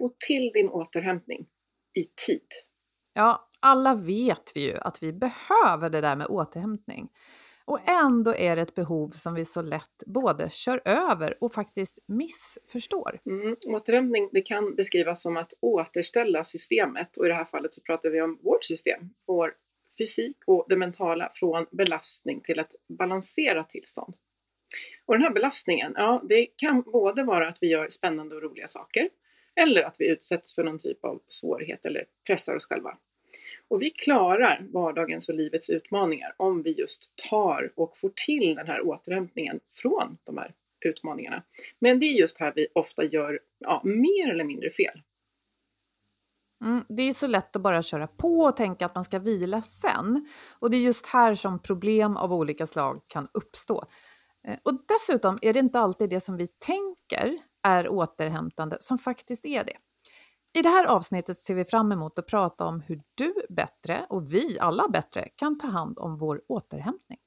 få till din återhämtning i tid. Ja, alla vet vi ju att vi behöver det där med återhämtning. Och ändå är det ett behov som vi så lätt både kör över och faktiskt missförstår. Mm. Återhämtning det kan beskrivas som att återställa systemet och i det här fallet så pratar vi om vårt system, vår fysik och det mentala från belastning till ett balanserat tillstånd. Och den här belastningen, ja, det kan både vara att vi gör spännande och roliga saker eller att vi utsätts för någon typ av svårighet eller pressar oss själva. Och vi klarar vardagens och livets utmaningar om vi just tar och får till den här återhämtningen från de här utmaningarna. Men det är just här vi ofta gör ja, mer eller mindre fel. Mm, det är så lätt att bara köra på och tänka att man ska vila sen. Och det är just här som problem av olika slag kan uppstå. Eh, och dessutom är det inte alltid det som vi tänker är återhämtande som faktiskt är det. I det här avsnittet ser vi fram emot att prata om hur du bättre, och vi alla bättre, kan ta hand om vår återhämtning.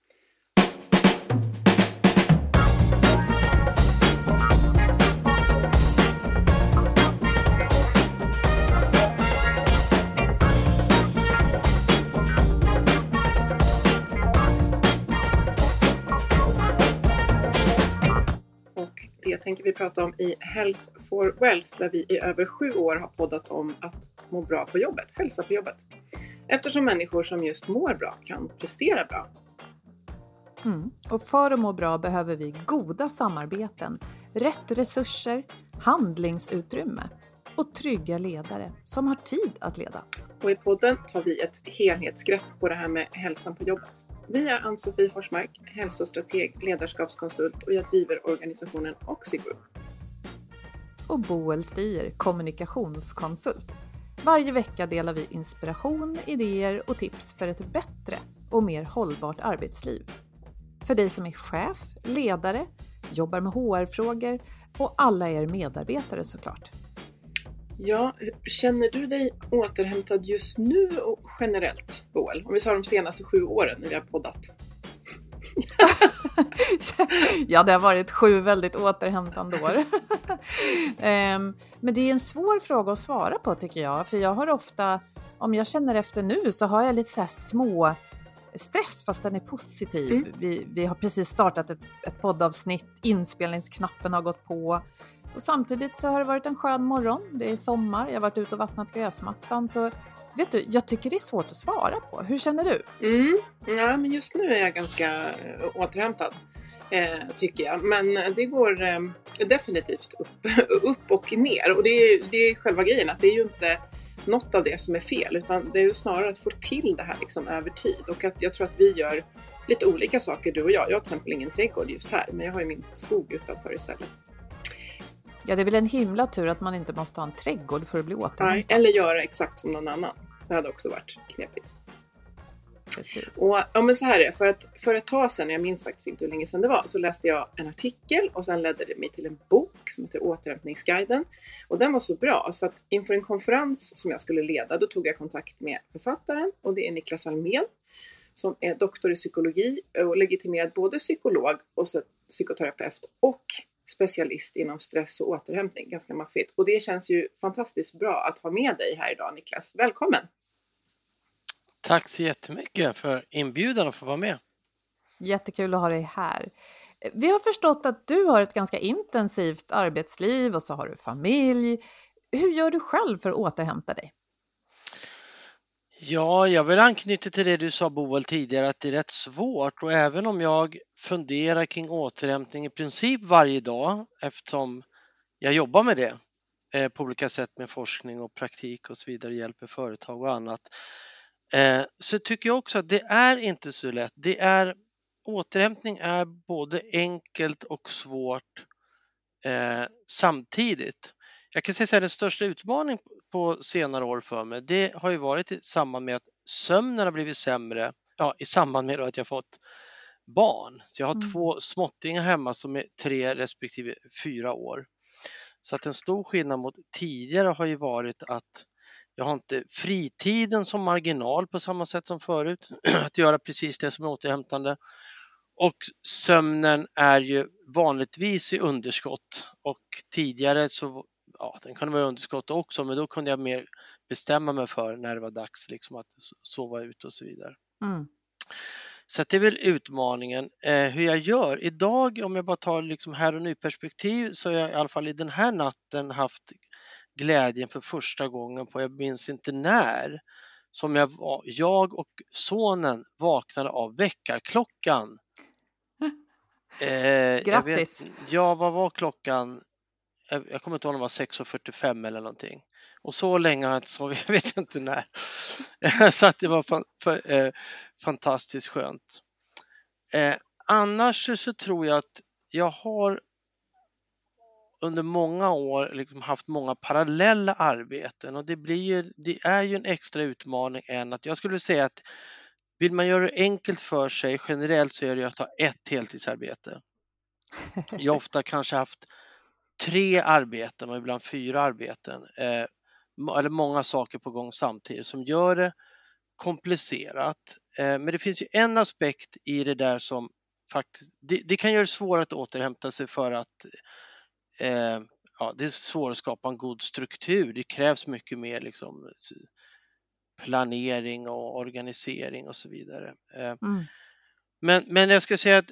Det tänker vi prata om i Health for Wealth där vi i över sju år har poddat om att må bra på jobbet, hälsa på jobbet. Eftersom människor som just mår bra kan prestera bra. Mm. Och för att må bra behöver vi goda samarbeten, rätt resurser, handlingsutrymme och trygga ledare som har tid att leda. Och i podden tar vi ett helhetsgrepp på det här med hälsan på jobbet. Vi är Ann-Sofie Forsmark, hälsostrateg, ledarskapskonsult och jag driver organisationen Oxigroup. Och Boel Stier, kommunikationskonsult. Varje vecka delar vi inspiration, idéer och tips för ett bättre och mer hållbart arbetsliv. För dig som är chef, ledare, jobbar med HR-frågor och alla er medarbetare såklart. Ja, känner du dig återhämtad just nu och generellt, Boel? Om vi tar de senaste sju åren när vi har poddat. ja, det har varit sju väldigt återhämtande år. um, men det är en svår fråga att svara på tycker jag, för jag har ofta, om jag känner efter nu, så har jag lite så här små stress fast den är positiv. Mm. Vi, vi har precis startat ett, ett poddavsnitt, inspelningsknappen har gått på. Och samtidigt så har det varit en skön morgon. Det är sommar, jag har varit ute och vattnat gräsmattan. Så vet du, jag tycker det är svårt att svara på. Hur känner du? Mm. Ja, men just nu är jag ganska eh, återhämtad. Eh, tycker jag. Men eh, det går eh, definitivt upp, upp och ner. Och det är, det är själva grejen, att det är ju inte något av det som är fel, utan det är ju snarare att få till det här liksom över tid. Och att jag tror att vi gör lite olika saker, du och jag. Jag har till exempel ingen trädgård just här, men jag har ju min skog utanför istället. Ja, det är väl en himla tur att man inte måste ha en trädgård för att bli återhämtad. eller göra exakt som någon annan. Det hade också varit knepigt. Precis. Och, ja, men så här är för, att, för ett tag sedan, jag minns faktiskt inte hur länge sedan det var, så läste jag en artikel och sen ledde det mig till en bok som heter Återhämtningsguiden. Och den var så bra så att inför en konferens som jag skulle leda, då tog jag kontakt med författaren och det är Niklas Almén som är doktor i psykologi och legitimerad både psykolog och psykoterapeut och specialist inom stress och återhämtning. Ganska maffigt. Och det känns ju fantastiskt bra att ha med dig här idag Niklas. Välkommen! Tack så jättemycket för inbjudan att få vara med. Jättekul att ha dig här. Vi har förstått att du har ett ganska intensivt arbetsliv och så har du familj. Hur gör du själv för att återhämta dig? Ja, jag vill anknyta till det du sa Boel tidigare att det är rätt svårt och även om jag funderar kring återhämtning i princip varje dag eftersom jag jobbar med det eh, på olika sätt med forskning och praktik och så vidare, hjälper företag och annat. Eh, så tycker jag också att det är inte så lätt. Det är, återhämtning är både enkelt och svårt eh, samtidigt. Jag kan säga att den största utmaningen på senare år för mig, det har ju varit i samband med att sömnen har blivit sämre, ja, i samband med att jag fått barn. Så jag har mm. två småttingar hemma som är tre respektive fyra år. Så att en stor skillnad mot tidigare har ju varit att jag har inte fritiden som marginal på samma sätt som förut, att göra precis det som är återhämtande. Och sömnen är ju vanligtvis i underskott och tidigare så ja, den kunde vara underskott också, men då kunde jag mer bestämma mig för när det var dags liksom att sova ut och så vidare. Mm. Så det är väl utmaningen. Eh, hur jag gör idag, om jag bara tar liksom här och nu perspektiv, så har jag i alla fall i den här natten haft glädjen för första gången på, jag minns inte när, som jag jag och sonen vaknade av väckarklockan. Eh, Grattis! Vet, ja, vad var klockan? Jag, kommer inte ihåg om det var 6.45 eller någonting. Och så länge har jag inte sovit, jag vet inte när. så att det var fan, för, eh, fantastiskt skönt. Eh, annars så tror jag att jag har under många år liksom haft många parallella arbeten och det, blir ju, det är ju en extra utmaning än att jag skulle säga att vill man göra det enkelt för sig generellt så är det att ha ett heltidsarbete. Jag har ofta kanske haft tre arbeten och ibland fyra arbeten eh, eller många saker på gång samtidigt som gör det komplicerat. Eh, men det finns ju en aspekt i det där som faktiskt, det, det kan göra det svårare att återhämta sig för att eh, ja, det är svårt att skapa en god struktur. Det krävs mycket mer liksom, planering och organisering och så vidare. Eh, mm. Men, men jag skulle säga att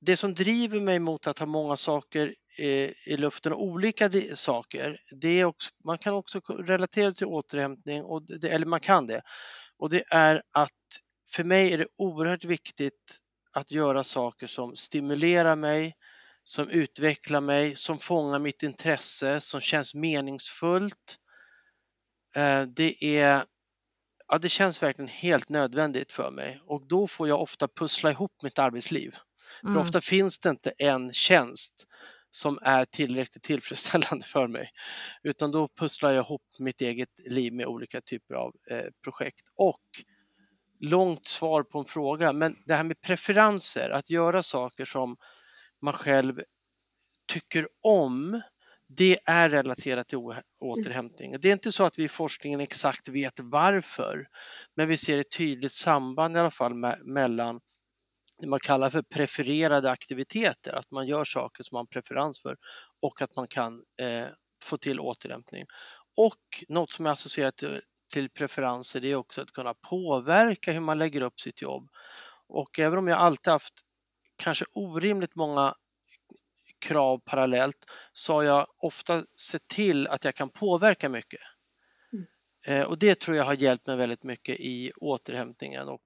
det som driver mig mot att ha många saker eh, i luften, och olika saker, det är också, man kan också relatera till återhämtning, och det, eller man kan det. Och det är att för mig är det oerhört viktigt att göra saker som stimulerar mig, som utvecklar mig, som fångar mitt intresse, som känns meningsfullt. Eh, det är ja, det känns verkligen helt nödvändigt för mig och då får jag ofta pussla ihop mitt arbetsliv. Mm. För ofta finns det inte en tjänst som är tillräckligt tillfredsställande för mig. Utan då pusslar jag ihop mitt eget liv med olika typer av eh, projekt. Och långt svar på en fråga, men det här med preferenser, att göra saker som man själv tycker om, det är relaterat till återhämtning. Det är inte så att vi i forskningen exakt vet varför, men vi ser ett tydligt samband i alla fall mellan det man kallar för prefererade aktiviteter, att man gör saker som man har preferens för och att man kan eh, få till återhämtning. Och något som är associerat till, till preferenser det är också att kunna påverka hur man lägger upp sitt jobb. Och även om jag alltid haft kanske orimligt många krav parallellt så har jag ofta sett till att jag kan påverka mycket. Mm. Eh, och det tror jag har hjälpt mig väldigt mycket i återhämtningen och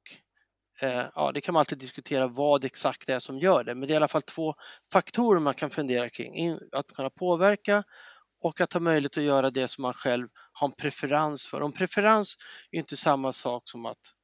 Eh, ja, det kan man alltid diskutera vad exakt det är som gör det, men det är i alla fall två faktorer man kan fundera kring. Att kunna påverka och att ha möjlighet att göra det som man själv har en preferens för. En preferens är inte samma sak som att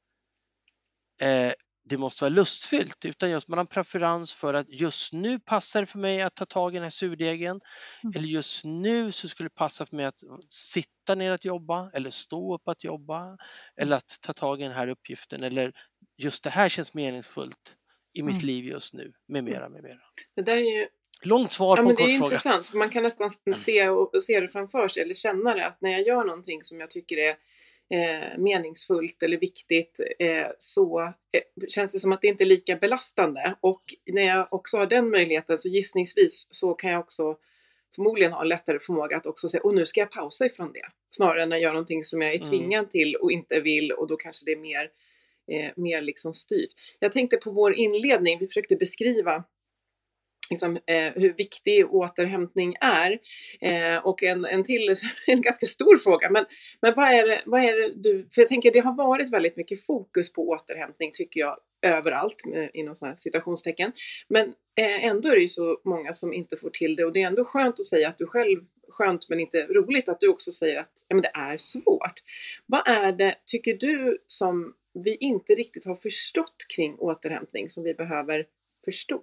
eh, det måste vara lustfyllt utan just man har en preferens för att just nu passar det för mig att ta tag i den här surdegen mm. eller just nu så skulle det passa för mig att sitta ner att jobba eller stå upp att jobba eller att ta tag i den här uppgiften eller just det här känns meningsfullt i mitt mm. liv just nu med mm. mera, med mera. Det där är ju Långt svar ja, på men Det är intressant, för man kan nästan mm. se, och, se det framför sig eller känna det att när jag gör någonting som jag tycker är eh, meningsfullt eller viktigt eh, så eh, känns det som att det inte är lika belastande. Och när jag också har den möjligheten så gissningsvis så kan jag också förmodligen ha en lättare förmåga att också säga, och nu ska jag pausa ifrån det. Snarare än att göra någonting som jag är mm. tvingad mm. till och inte vill och då kanske det är mer, eh, mer liksom styrt. Jag tänkte på vår inledning, vi försökte beskriva liksom, eh, hur viktig återhämtning är. Eh, och en, en till, en ganska stor fråga, men, men vad, är det, vad är det du, för jag tänker det har varit väldigt mycket fokus på återhämtning tycker jag överallt eh, inom sådana här citationstecken. Men eh, ändå är det ju så många som inte får till det och det är ändå skönt att säga att du själv skönt men inte roligt att du också säger att ja, men det är svårt. Vad är det, tycker du, som vi inte riktigt har förstått kring återhämtning som vi behöver förstå?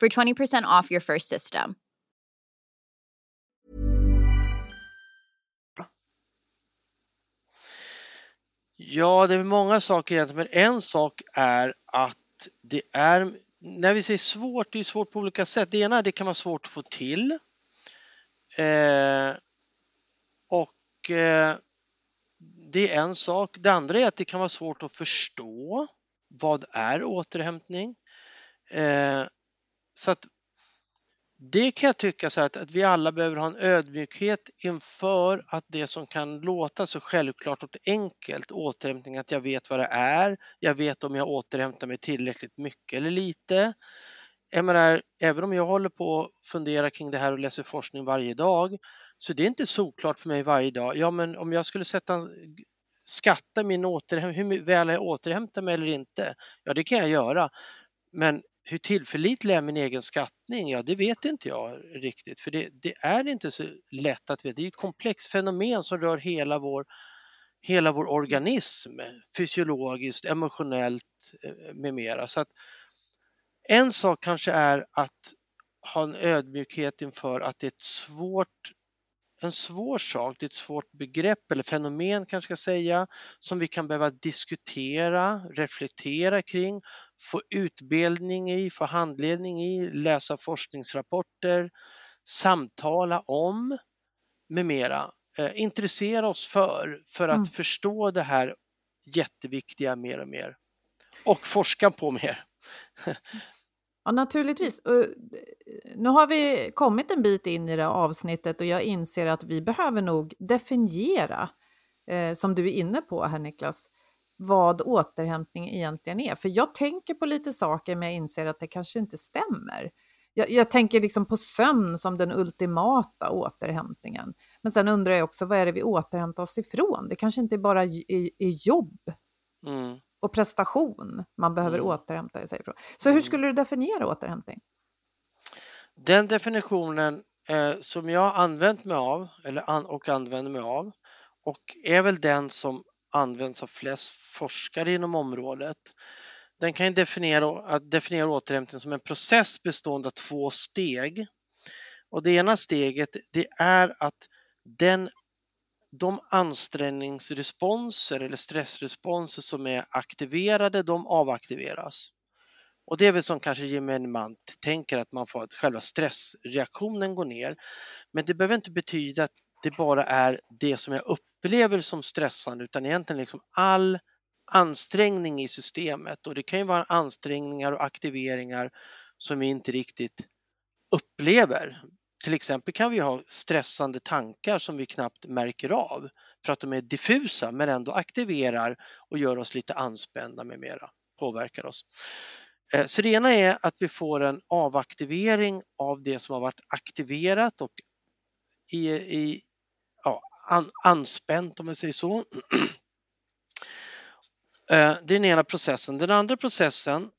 for 20% off your first system. Ja, det är många saker egentligen, men en sak är att det är, när vi säger svårt, det är svårt på olika sätt. Det ena är det kan vara svårt att få till. Eh, och eh, det är en sak. Det andra är att det kan vara svårt att förstå. Vad är återhämtning? Eh, så att det kan jag tycka så att, att vi alla behöver ha en ödmjukhet inför att det som kan låta så självklart och enkelt, återhämtning, att jag vet vad det är, jag vet om jag återhämtar mig tillräckligt mycket eller lite. Jag menar, även om jag håller på att fundera kring det här och läser forskning varje dag, så det är inte såklart för mig varje dag. Ja, men om jag skulle sätta skatta min återhämtning, hur väl jag återhämtar mig eller inte, ja det kan jag göra. Men hur tillförlitlig är min egen skattning? Ja, det vet inte jag riktigt, för det, det är inte så lätt att veta. Det är ett komplext fenomen som rör hela vår, hela vår organism, fysiologiskt, emotionellt eh, med mera. Så att en sak kanske är att ha en ödmjukhet inför att det är ett svårt en svår sak, det är ett svårt begrepp eller fenomen kanske ska säga, som vi kan behöva diskutera, reflektera kring, få utbildning i, få handledning i, läsa forskningsrapporter, samtala om med mera. Eh, intressera oss för, för att mm. förstå det här jätteviktiga mer och mer. Och forska på mer. Ja, naturligtvis. Eh, nu har vi kommit en bit in i det avsnittet och jag inser att vi behöver nog definiera, eh, som du är inne på här Niklas, vad återhämtning egentligen är. För jag tänker på lite saker men jag inser att det kanske inte stämmer. Jag, jag, tänker liksom på sömn som den ultimata återhämtningen. Men sen undrar jag också, vad är det vi återhämtar oss ifrån? Det kanske inte bara är, är jobb. Mm och prestation man behöver mm. återhämta sig ifrån. Så hur mm. skulle du definiera återhämtning? Den definitionen eh, som jag använt mig av eller an, och använder mig av och är väl den som används av flest forskare inom området. Den kan definiera, att definiera återhämtning som en process bestående av två steg. Och det ena steget det är att den de ansträngningsresponser eller stressresponser som är aktiverade, de avaktiveras. Och det är väl som kanske gemene man tänker att man får att själva stressreaktionen går ner. Men det behöver inte betyda att det bara är det som jag upplever som stressande utan egentligen liksom all ansträngning i systemet och det kan ju vara ansträngningar och aktiveringar som vi inte riktigt upplever. Till exempel kan vi ha stressande tankar som vi knappt märker av för att de är diffusa men ändå aktiverar och gör oss lite anspända med mera, påverkar oss. Eh, så det ena är att vi får en avaktivering av det som har varit aktiverat och i, i, ja, an, anspänt om man säger så. Eh, det är den ena processen. Den andra processen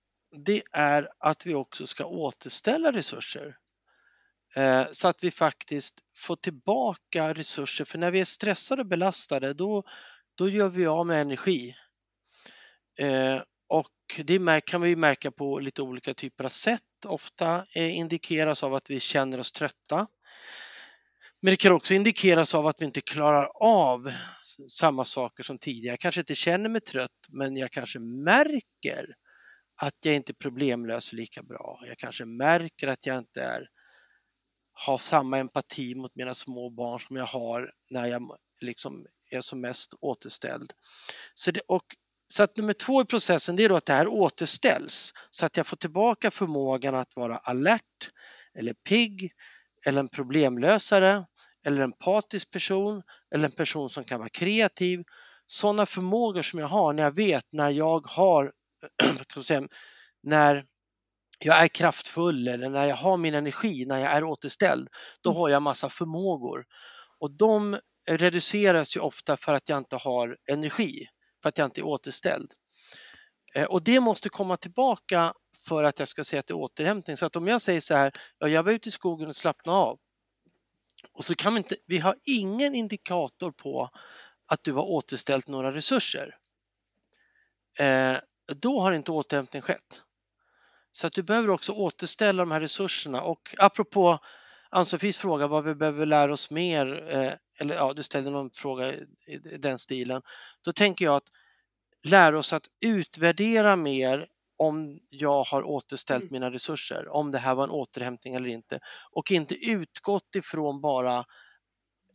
det är att vi också ska återställa resurser Eh, så att vi faktiskt får tillbaka resurser. För när vi är stressade och belastade då, då gör vi av med energi. Eh, och det kan vi märka på lite olika typer av sätt. Ofta eh, indikeras av att vi känner oss trötta. Men det kan också indikeras av att vi inte klarar av samma saker som tidigare. Jag kanske inte känner mig trött, men jag kanske märker att jag inte är problemlös lika bra. Jag kanske märker att jag inte är, ha samma empati mot mina små barn som jag har när jag liksom är som mest återställd. Så, det, och, så att nummer två i processen det är då att det här återställs så att jag får tillbaka förmågan att vara alert eller pigg eller en problemlösare eller en empatisk person eller en person som kan vara kreativ. Sådana förmågor som jag har när jag vet när jag har, när jag är kraftfull eller när jag har min energi, när jag är återställd, då mm. har jag massa förmågor. Och de reduceras ju ofta för att jag inte har energi, för att jag inte är återställd. Eh, och det måste komma tillbaka för att jag ska säga att det är återhämtning. Så att om jag säger så här, ja, jag var ute i skogen och slappnade av och så kan vi inte, vi har ingen indikator på att du har återställt några resurser. Eh, då har inte återhämtning skett. Så att du behöver också återställa de här resurserna och apropå Ann-Sofies fråga vad vi behöver lära oss mer, eh, eller ja, du ställde någon fråga i den stilen. Då tänker jag att lära oss att utvärdera mer om jag har återställt mm. mina resurser, om det här var en återhämtning eller inte och inte utgått ifrån bara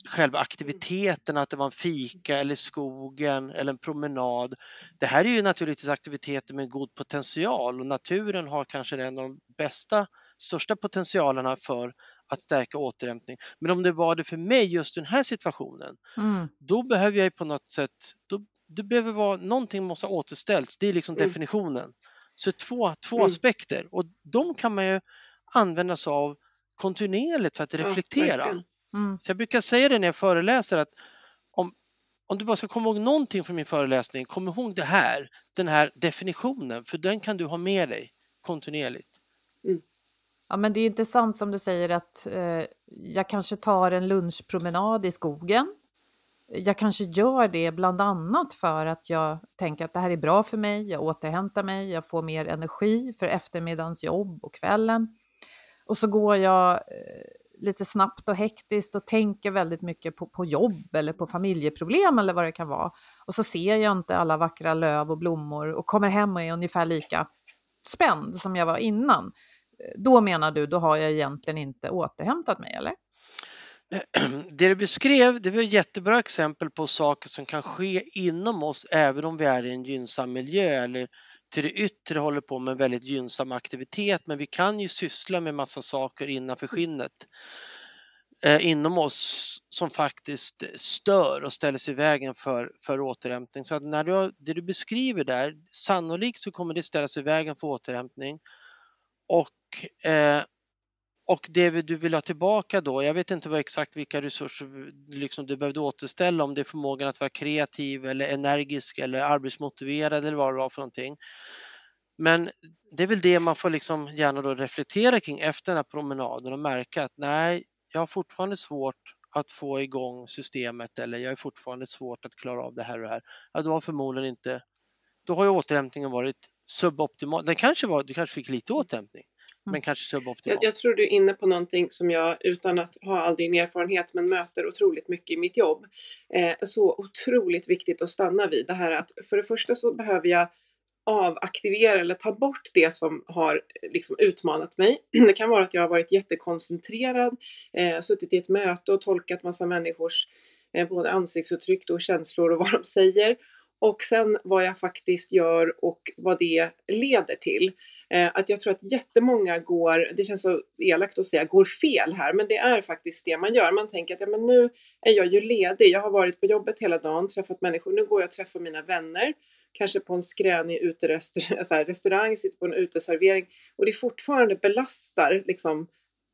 själva aktiviteten, att det var en fika eller skogen eller en promenad. Det här är ju naturligtvis aktiviteter med god potential och naturen har kanske en av de bästa, största potentialerna för att stärka återhämtning. Men om det var det för mig just den här situationen, mm. då behöver jag på något sätt, då, det behöver vara, någonting måste ha återställts, det är liksom mm. definitionen. Så två, två mm. aspekter och de kan man ju använda sig av kontinuerligt för att reflektera. Ja, mm. Så jag brukar säga det när jag föreläser att om, om du bara ska komma ihåg någonting från min föreläsning, kom ihåg det här, den här definitionen, för den kan du ha med dig kontinuerligt. Mm. Ja, men det är intressant som du säger att eh, jag kanske tar en lunchpromenad i skogen jag kanske gör det bland annat för att jag tänker att det här är bra för mig, jag återhämtar mig, jag får mer energi för eftermiddagens jobb och kvällen. Och så går jag eh, lite snabbt och hektiskt och tänker väldigt mycket på, på jobb eller på familjeproblem eller vad det kan vara. Och så ser jag inte alla vackra löv och blommor och kommer hem och är ungefär lika spänd som jag var innan. Då menar du, då har jag egentligen inte återhämtat mig, eller? Det du beskrev, det var ett jättebra exempel på saker som kan ske inom oss även om vi är i en gynnsam miljö eller till det yttre håller på med en väldigt gynnsam aktivitet men vi kan ju syssla med massa saker innanför skinnet eh, inom oss som faktiskt stör och ställer sig i vägen för, för återhämtning. Så att när du, det du beskriver där, sannolikt så kommer det ställa sig i vägen för återhämtning och eh, och det du vill ha tillbaka då, jag vet inte vad exakt vilka resurser liksom du behövde återställa, om det är förmågan att vara kreativ eller energisk eller arbetsmotiverad eller vad det var för någonting. Men det är väl det man får liksom gärna då reflektera kring efter den här promenaden och märka att nej, jag har fortfarande svårt att få igång systemet eller jag är fortfarande svårt att klara av det här och det här. Ja, då har förmodligen inte, då har ju återhämtningen varit suboptimal. Den kanske var, du kanske fick lite återhämtning, men mm. kanske suboptimalt. Jag, jag tror du är inne på någonting som jag, utan att ha all din erfarenhet, men möter otroligt mycket i mitt jobb. Eh, så otroligt viktigt att stanna vid det här att för det första så behöver jag avaktivera eller ta bort det som har liksom utmanat mig. Det kan vara att jag har varit jättekoncentrerad, eh, suttit i ett möte och tolkat massa människors eh, både ansiktsuttryck och känslor och vad de säger. Och sen vad jag faktiskt gör och vad det leder till. Eh, att jag tror att jättemånga går, det känns så elakt att säga går fel här, men det är faktiskt det man gör. Man tänker att ja, men nu är jag ju ledig, jag har varit på jobbet hela dagen, träffat människor, nu går jag och träffar mina vänner, kanske på en skränig uterestaurang, sitter på en uteservering. Och det fortfarande belastar liksom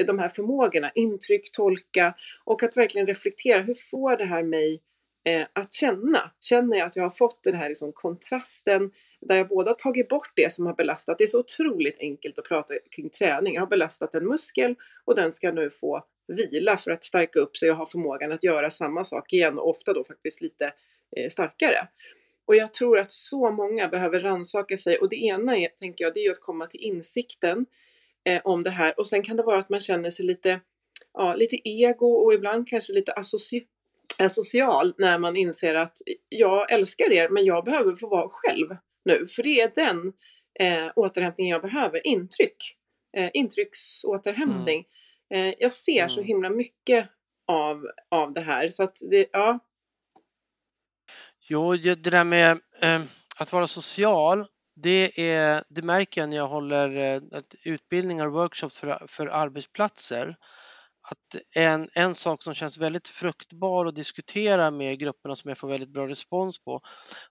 de här förmågorna, intryck, tolka och att verkligen reflektera, hur får det här mig eh, att känna? Känner jag att jag har fått den här liksom, kontrasten? Där jag både har tagit bort det som har belastat, det är så otroligt enkelt att prata kring träning, jag har belastat en muskel och den ska nu få vila för att stärka upp sig och ha förmågan att göra samma sak igen och ofta då faktiskt lite eh, starkare. Och jag tror att så många behöver rannsaka sig och det ena är, tänker jag, det är ju att komma till insikten eh, om det här. Och sen kan det vara att man känner sig lite ja, lite ego och ibland kanske lite associ asocial när man inser att jag älskar er men jag behöver få vara själv nu. För det är den eh, återhämtning jag behöver, intryck. Eh, intrycksåterhämtning. Mm. Eh, jag ser så Mm. himla mycket av, av det här så att det, ja. Jo, det där med eh, att vara social, det, är, det märker jag när jag håller eh, att utbildningar och workshops för, för arbetsplatser. Att en, en sak som känns väldigt fruktbar att diskutera med grupperna som jag får väldigt bra respons på,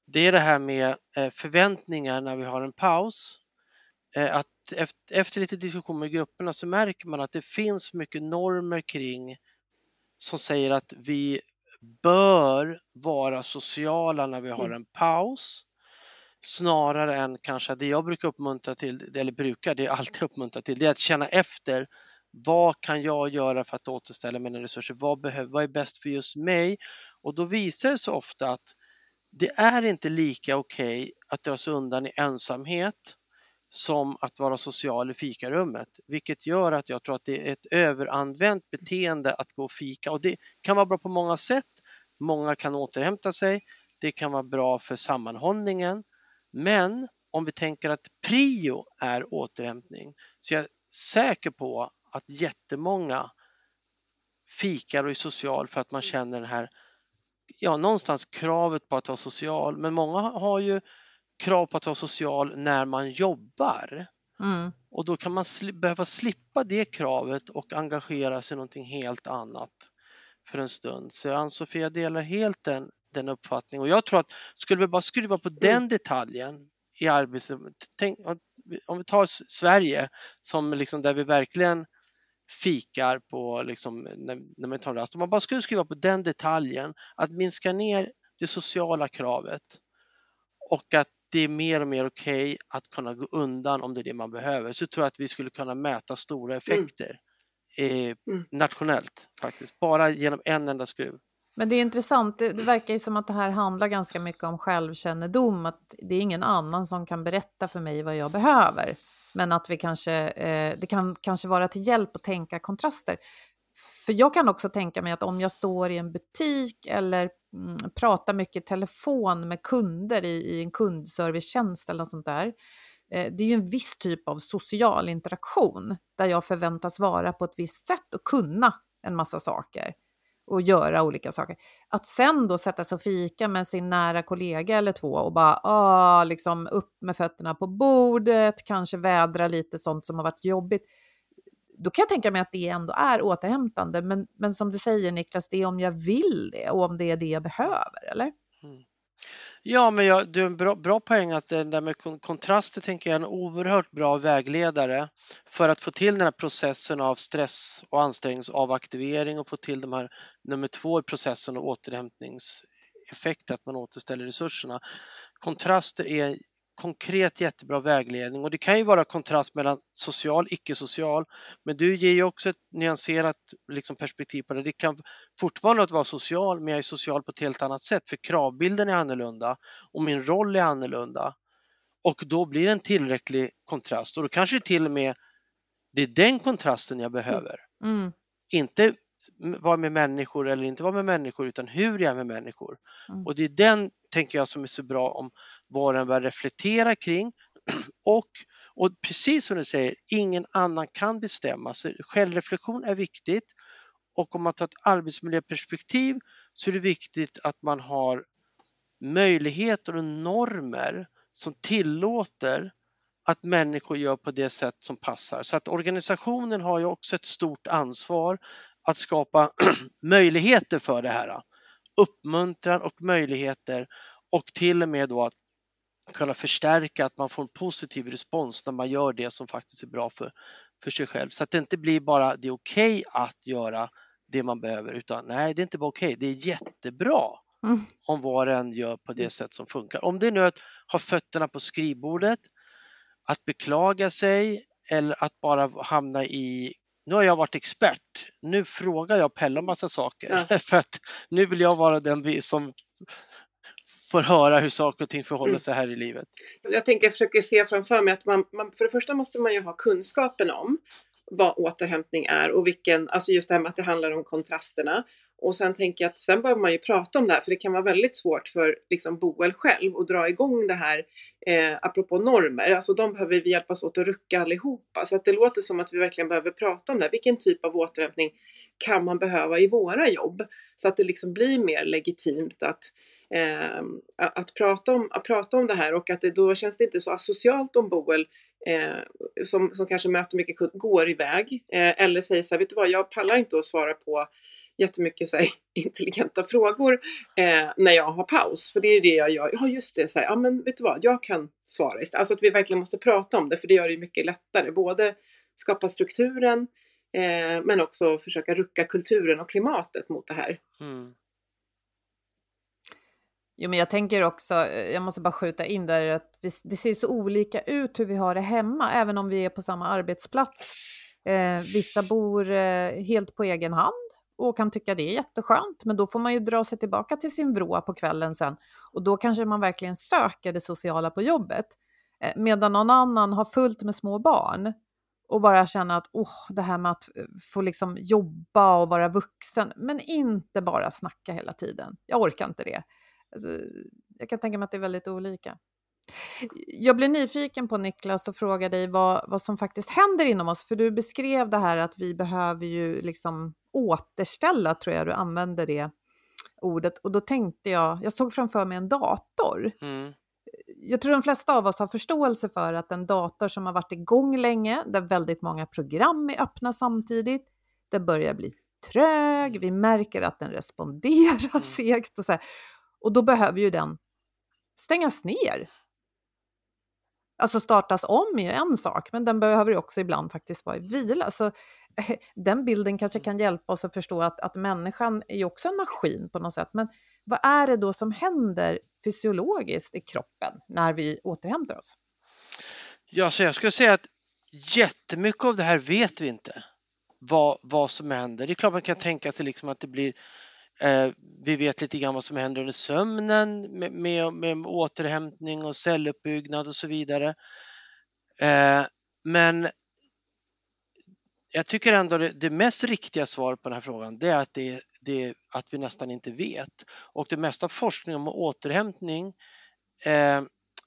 det är det här med eh, förväntningar när vi har en paus. Eh, Att efter, efter lite diskussion med grupperna så märker man att det finns mycket normer kring som säger att vi bör vara sociala när vi har Mm. en paus snarare än kanske det jag brukar uppmuntra till, eller brukar, det är alltid uppmuntra till, det är att känna efter vad kan jag göra för att återställa mina resurser? Vad, behöver, vad är bäst för just mig? Och då visar det sig ofta att det är inte lika okej att dra sig undan i ensamhet som att vara social i fikarummet, vilket gör att jag tror att det är ett överanvänt beteende att gå och fika och det kan vara bra på många sätt. Många kan återhämta sig. Det kan vara bra för sammanhållningen. Men om vi tänker att prio är återhämtning så jag är säker på att jättemånga fikar och är social för att man känner den här, ja någonstans kravet på att vara social. Men många har ju krav på att vara social när man jobbar. Mm. Och då kan man sli- behöva slippa det kravet och engagera sig i någonting helt annat för en stund. Så Ann-Sofie, jag delar helt den, den uppfattningen. Och jag tror att skulle vi bara skruva på den detaljen i arbetslivet. Tänk, om vi tar Sverige som liksom där vi verkligen fikar på liksom, när, när man tar en rast. Om man bara skulle skruva på den detaljen, att minska ner det sociala kravet och att det är mer och mer okej att kunna gå undan om det är det man behöver så tror jag att vi skulle kunna mäta stora effekter eh, Mm. nationellt faktiskt, bara genom en enda skruv. Men det är intressant, det, det verkar ju som att det här handlar ganska mycket om självkännedom, att det är ingen annan som kan berätta för mig vad jag behöver. Men att vi kanske, eh, det kan kanske vara till hjälp att tänka kontraster. För jag kan också tänka mig att om jag står i en butik eller mm, pratar mycket i telefon med kunder i, i en kundservicetjänst eller något sånt där. Eh, det är ju en viss typ av social interaktion där jag förväntas vara på ett visst sätt och kunna en massa saker och göra olika saker. Att sen då sätta sig och fika med sin nära kollega eller två och bara ah, liksom upp med fötterna på bordet, kanske vädra lite sånt som har varit jobbigt. Då kan jag tänka mig att det ändå är återhämtande. Men, men som du säger Niklas, det är om jag vill det och om det är det jag behöver, eller? Ja, men jag, du en bra, bra poäng att det där med kon- kontraster tänker jag är en oerhört bra vägledare för att få till den här processen av stress och ansträngningsavaktivering och få till de här nummer två i processen och återhämtningseffekt, att man återställer resurserna. Kontraster är konkret jättebra vägledning och det kan ju vara kontrast mellan social och icke-social men du ger ju också ett nyanserat liksom, perspektiv på det. Det kan fortfarande att vara social men jag är social på ett helt annat sätt för kravbilden är annorlunda och min roll är annorlunda och då blir det en tillräcklig kontrast och då kanske till och med det är den kontrasten jag behöver. Mm. Inte vara med människor eller inte vara med människor utan hur jag är med människor. Mm. Och det är den, tänker jag, som är så bra om vad den bör reflektera kring och, och precis som du säger, ingen annan kan bestämma. Så självreflektion är viktigt och om man tar ett arbetsmiljöperspektiv så är det viktigt att man har möjligheter och normer som tillåter att människor gör på det sätt som passar. Så att organisationen har ju också ett stort ansvar att skapa möjligheter för det här. Uppmuntran och möjligheter och till och med då att kunna förstärka att man får en positiv respons när man gör det som faktiskt är bra för, för sig själv. Så att det inte blir bara det är okej att göra det man behöver utan nej, det är inte bara okej, det är jättebra Mm. om var och en gör på det sätt som funkar. Om det nu är att ha fötterna på skrivbordet, att beklaga sig eller att bara hamna i nu har jag varit expert, nu frågar jag Pelle en massa saker Ja. för att nu vill jag vara den som får höra hur saker och ting förhåller Mm. sig här i livet. Jag tänker, jag försöker se framför mig att man, man, för det första måste man ju ha kunskapen om vad återhämtning är och vilken, alltså just det här med att det handlar om kontrasterna. Och sen tänker jag att sen behöver man ju prata om det här för det kan vara väldigt svårt för liksom Boel själv att dra igång det här eh, apropå normer. Alltså de behöver vi hjälpas åt att rucka allihopa. Så att det låter som att vi verkligen behöver prata om det här. Vilken typ av återhämtning kan man behöva i våra jobb? Så att det liksom blir mer legitimt att eh, att, prata om, att prata om det här och att det, då känns det inte så asocialt om Boel eh, som, som kanske möter mycket kund går iväg eh, eller säger så här, vet du vad, jag pallar inte att svara på jättemycket så här, intelligenta frågor eh, när jag har paus. För det är det jag gör. Ja, just det, så här, ja men vet du vad, jag kan svara istället. Alltså att vi verkligen måste prata om det, för det gör det mycket lättare. Både skapa strukturen, eh, men också försöka rucka kulturen och klimatet mot det här. Mm. Jo, men jag tänker också, eh, jag måste bara skjuta in där att vi, det ser så olika ut hur vi har det hemma, även om vi är på samma arbetsplats. Eh, vissa bor eh, helt på egen hand och kan tycka det är jätteskönt, men då får man ju dra sig tillbaka till sin vrå på kvällen sen och då kanske man verkligen söker det sociala på jobbet. Eh, medan någon annan har fullt med små barn och bara känna att oh, det här med att eh, få liksom jobba och vara vuxen, men inte bara snacka hela tiden. Jag orkar inte det. Alltså, jag kan tänka mig att det är väldigt olika. Jag blir nyfiken på Niklas och frågar dig vad, vad som faktiskt händer inom oss, för du beskrev det här att vi behöver ju liksom återställa, tror jag du använder det ordet. Och då tänkte jag, jag såg framför mig en dator. Mm. Jag tror de flesta av oss har förståelse för att en dator som har varit igång länge, där väldigt många program är öppna samtidigt, det börjar bli trög, vi märker att den responderar mm. segt och så här. Och då behöver ju den stängas ner. Alltså startas om är ju en sak, men den behöver ju också ibland faktiskt vara i vila. Så eh, den bilden kanske kan hjälpa oss att förstå att, att människan är ju också en maskin på något sätt. Men vad är det då som händer fysiologiskt i kroppen när vi återhämtar oss? Ja, så jag skulle säga att jättemycket av det här vet vi inte. Vad, vad som händer. Det är klart man kan tänka sig liksom att det blir Eh, vi vet lite grann vad som händer under sömnen med, med, med återhämtning och celluppbyggnad och så vidare. Eh, men jag tycker ändå det, det mest riktiga svaret på den här frågan det är att, det, det, att vi nästan inte vet. Och det mesta forskning om återhämtning eh,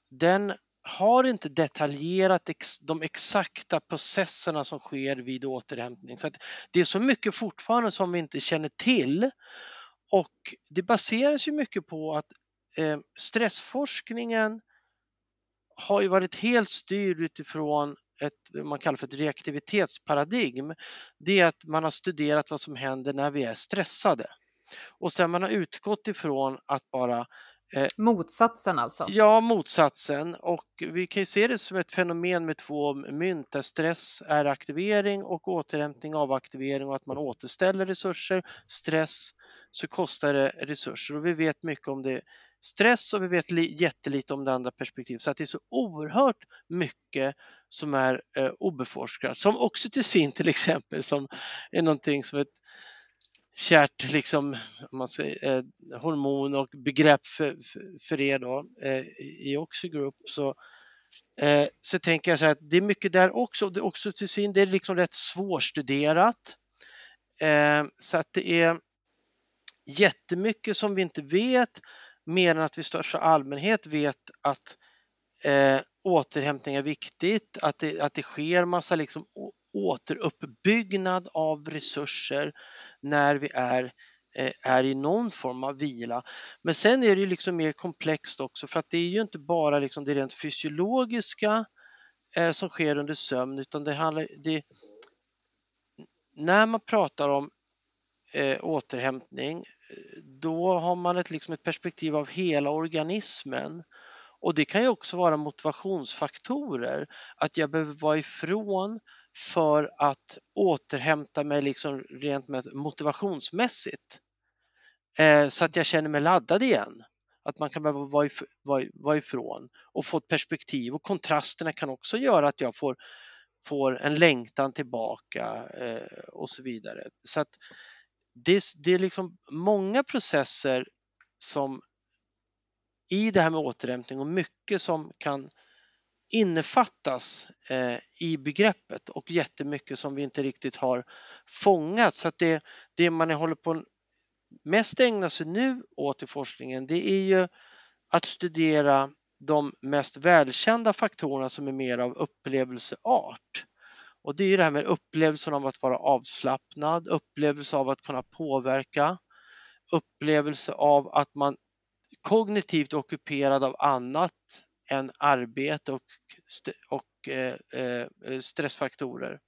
den har inte detaljerat ex, de exakta processerna som sker vid återhämtning. Så det är så mycket fortfarande som vi inte känner till och det baseras ju mycket på att eh, stressforskningen har ju varit helt styrd utifrån ett man kallar för ett reaktivitetsparadigm. Det är att man har studerat vad som händer när vi är stressade. Och sen man har utgått ifrån att bara Eh, motsatsen alltså? Ja, motsatsen. Och vi kan ju se det som ett fenomen med två mynt där stress är aktivering och återhämtning avaktivering och att man återställer resurser. Stress så kostar det resurser och vi vet mycket om det stress och vi vet jättelite om det andra perspektivet så att det är så oerhört mycket som är eh, obeforskat. Som oxytocin till exempel som är någonting som ett kärt liksom, man säger, eh, hormon och begrepp för, för, för er då, eh, i Oxygroup så, eh, så tänker jag så här att det är mycket där också. Det, oxytocin det är liksom rätt svårstuderat. Eh, så att det är jättemycket som vi inte vet mer än att vi i största allmänhet vet att eh, återhämtning är viktigt, att det, att det sker massa liksom återuppbyggnad av resurser när vi är, eh, är i någon form av vila. Men sen är det liksom mer komplext också för att det är ju inte bara liksom det rent fysiologiska eh, som sker under sömn utan det handlar, det, när man pratar om eh, återhämtning då har man ett, liksom ett perspektiv av hela organismen och det kan ju också vara motivationsfaktorer, att jag behöver vara ifrån för att återhämta mig liksom rent motivationsmässigt. Eh, så att jag känner mig laddad igen. Att man kan behöva vara, if vara, vara ifrån och få ett perspektiv och kontrasterna kan också göra att jag får, får en längtan tillbaka eh, och så vidare. Så att det, det är liksom många processer som i det här med återhämtning och mycket som kan innefattas eh, i begreppet och jättemycket som vi inte riktigt har fångat. Så att det, det man håller på mest ägna sig nu åt i forskningen det är ju att studera de mest välkända faktorerna som är mer av upplevelseart. Och det är det här med upplevelsen av att vara avslappnad, upplevelse av att kunna påverka, upplevelse av att man kognitivt är ockuperad av annat än arbete och, och eh, eh, stressfaktorer.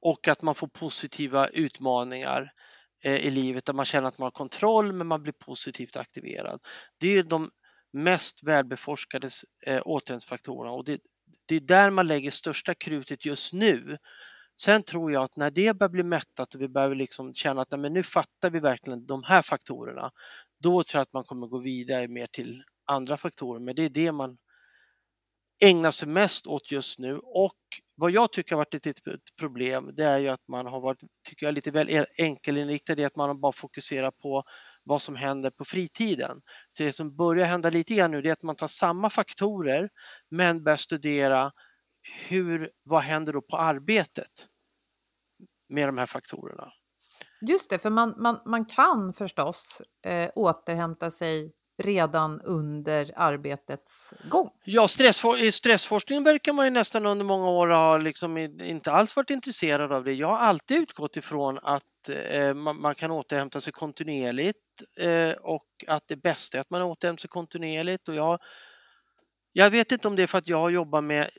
Och att man får positiva utmaningar eh, i livet där man känner att man har kontroll men man blir positivt aktiverad. Det är de mest välbeforskade eh, återhämtningsfaktorerna och det, det är där man lägger största krutet just nu. Sen tror jag att när det börjar bli mättat och vi börjar liksom känna att nej, men nu fattar vi verkligen de här faktorerna, då tror jag att man kommer gå vidare mer till andra faktorer. Men det är det man ägnar sig mest åt just nu och vad jag tycker har varit ett problem det är ju att man har varit, tycker jag, lite väl enkelinriktad i att man har bara fokuserat på vad som händer på fritiden. Så det som börjar hända lite grann nu det är att man tar samma faktorer men börjar studera hur, vad händer då på arbetet med de här faktorerna. Just det, för man, man, man kan förstås eh, återhämta sig redan under arbetets gång. Ja, stressfor stressforskningen verkar man ju nästan under många år ha liksom inte alls varit intresserad av det. Jag har alltid utgått ifrån att eh, man, man, kan återhämta sig kontinuerligt eh, och att det bästa är att man återhämtar sig kontinuerligt. Och jag, jag vet inte om det är för att jag jobbar med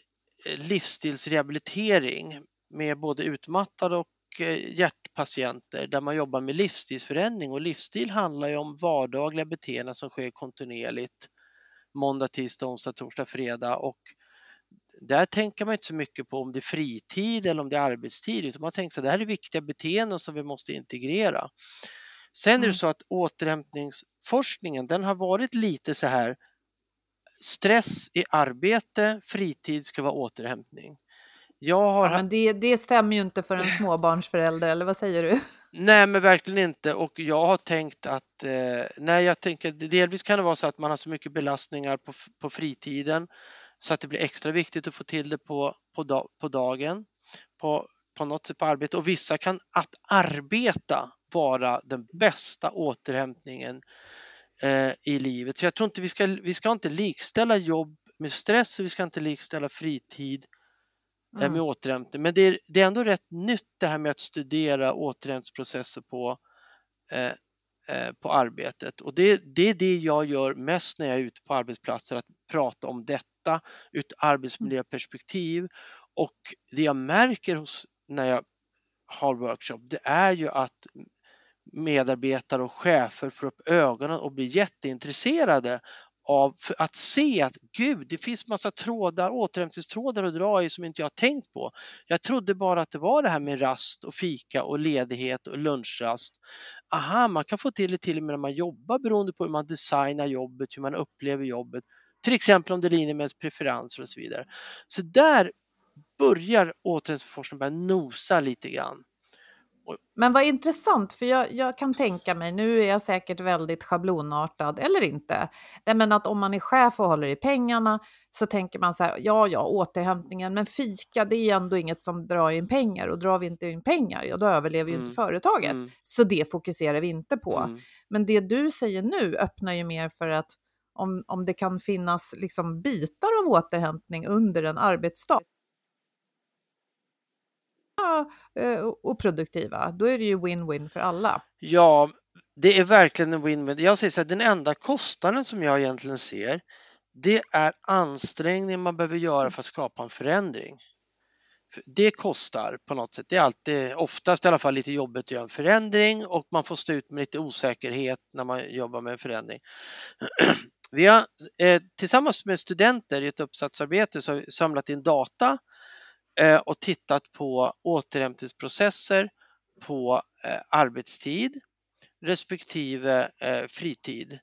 eh, livsstilsrehabilitering med både utmattade och eh, hjärt hjärtpatienter där man jobbar med livsstilsförändring och livsstil handlar ju om vardagliga beteenden som sker kontinuerligt måndag, tisdag, onsdag, torsdag, fredag och där tänker man inte så mycket på om det är fritid eller om det är arbetstid utan man tänker att det här är viktiga beteenden som vi måste integrera. Sen är det mm. så att återhämtningsforskningen den har varit lite så här stress i arbete, fritid ska vara återhämtning. Jag har... Ja, men det, det stämmer ju inte för en småbarnsförälder, eller vad säger du? Nej, men verkligen inte. Och jag har tänkt att, eh, nej, jag tänker delvis kan det vara så att man har så mycket belastningar på, på fritiden så att det blir extra viktigt att få till det på, på, da, på dagen, på, på något sätt på arbete. Och vissa kan att arbeta vara den bästa återhämtningen eh, i livet. Så jag tror inte vi ska, vi ska inte likställa jobb med stress och vi ska inte likställa fritid mm. med återhämtning. Men det är, det är ändå rätt nytt det här med att studera återhämtningsprocesser på, eh, eh, på arbetet och det, det är det jag gör mest när jag är ute på arbetsplatser, att prata om detta ur ett arbetsmiljöperspektiv och det jag märker hos, när jag har workshop, det är ju att medarbetare och chefer får upp ögonen och blir jätteintresserade av att se att gud, det finns massa trådar, återhämtningstrådar att dra i som inte jag tänkt på. Jag trodde bara att det var det här med rast och fika och ledighet och lunchrast. Aha, man kan få till det till och med när man jobbar beroende på hur man designar jobbet, hur man upplever jobbet. Till exempel om det linjer med ens preferenser och så vidare. Så där börjar återhämtningsforskningen börja nosa lite grann. Men vad intressant, för jag, jag, kan tänka mig, nu är jag säkert väldigt schablonartad, eller inte, Nej, men att om man är chef och håller i pengarna så tänker man så här, ja, ja, återhämtningen, men fika, det är ändå inget som drar in pengar och drar vi inte in pengar, ja, då överlever ju mm. inte företaget. Mm. Så det fokuserar vi inte på. Mm. Men det du säger nu öppnar ju mer för att om, om det kan finnas liksom bitar av återhämtning under en arbetsdag Eh, och produktiva, då är det ju win-win för alla. Ja, det är verkligen en win-win. Jag säger så här, den enda kostnaden som jag egentligen ser, det är ansträngningen man behöver göra för att skapa en förändring. Det kostar på något sätt. Det är alltid, oftast i alla fall, lite jobbigt att göra en förändring och man får stå ut med lite osäkerhet när man jobbar med en förändring. Vi har eh, tillsammans med studenter i ett uppsatsarbete så har vi samlat in data Eh, och tittat på återhämtningsprocesser på eh, arbetstid respektive eh, fritid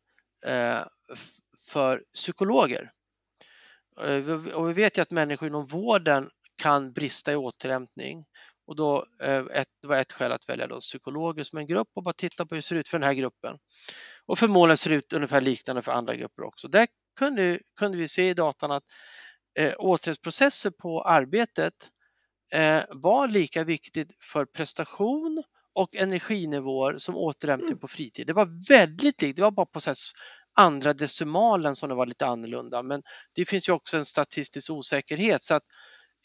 eh, för psykologer. Eh, och vi vet ju att människor inom vården kan brista i återhämtning och då ett, var ett skäl att välja då psykologer som en grupp och bara titta på hur det ser ut för den här gruppen. Och förmodligen ser det ut ungefär liknande för andra grupper också. Där kunde, kunde vi se i datan att eh, återhämtningsprocesser på arbetet eh, var lika viktigt för prestation och energinivåer som återhämtning Mm. på fritid. Det var väldigt likt, det var bara på så andra decimalen som det var lite annorlunda. Men det finns ju också en statistisk osäkerhet så att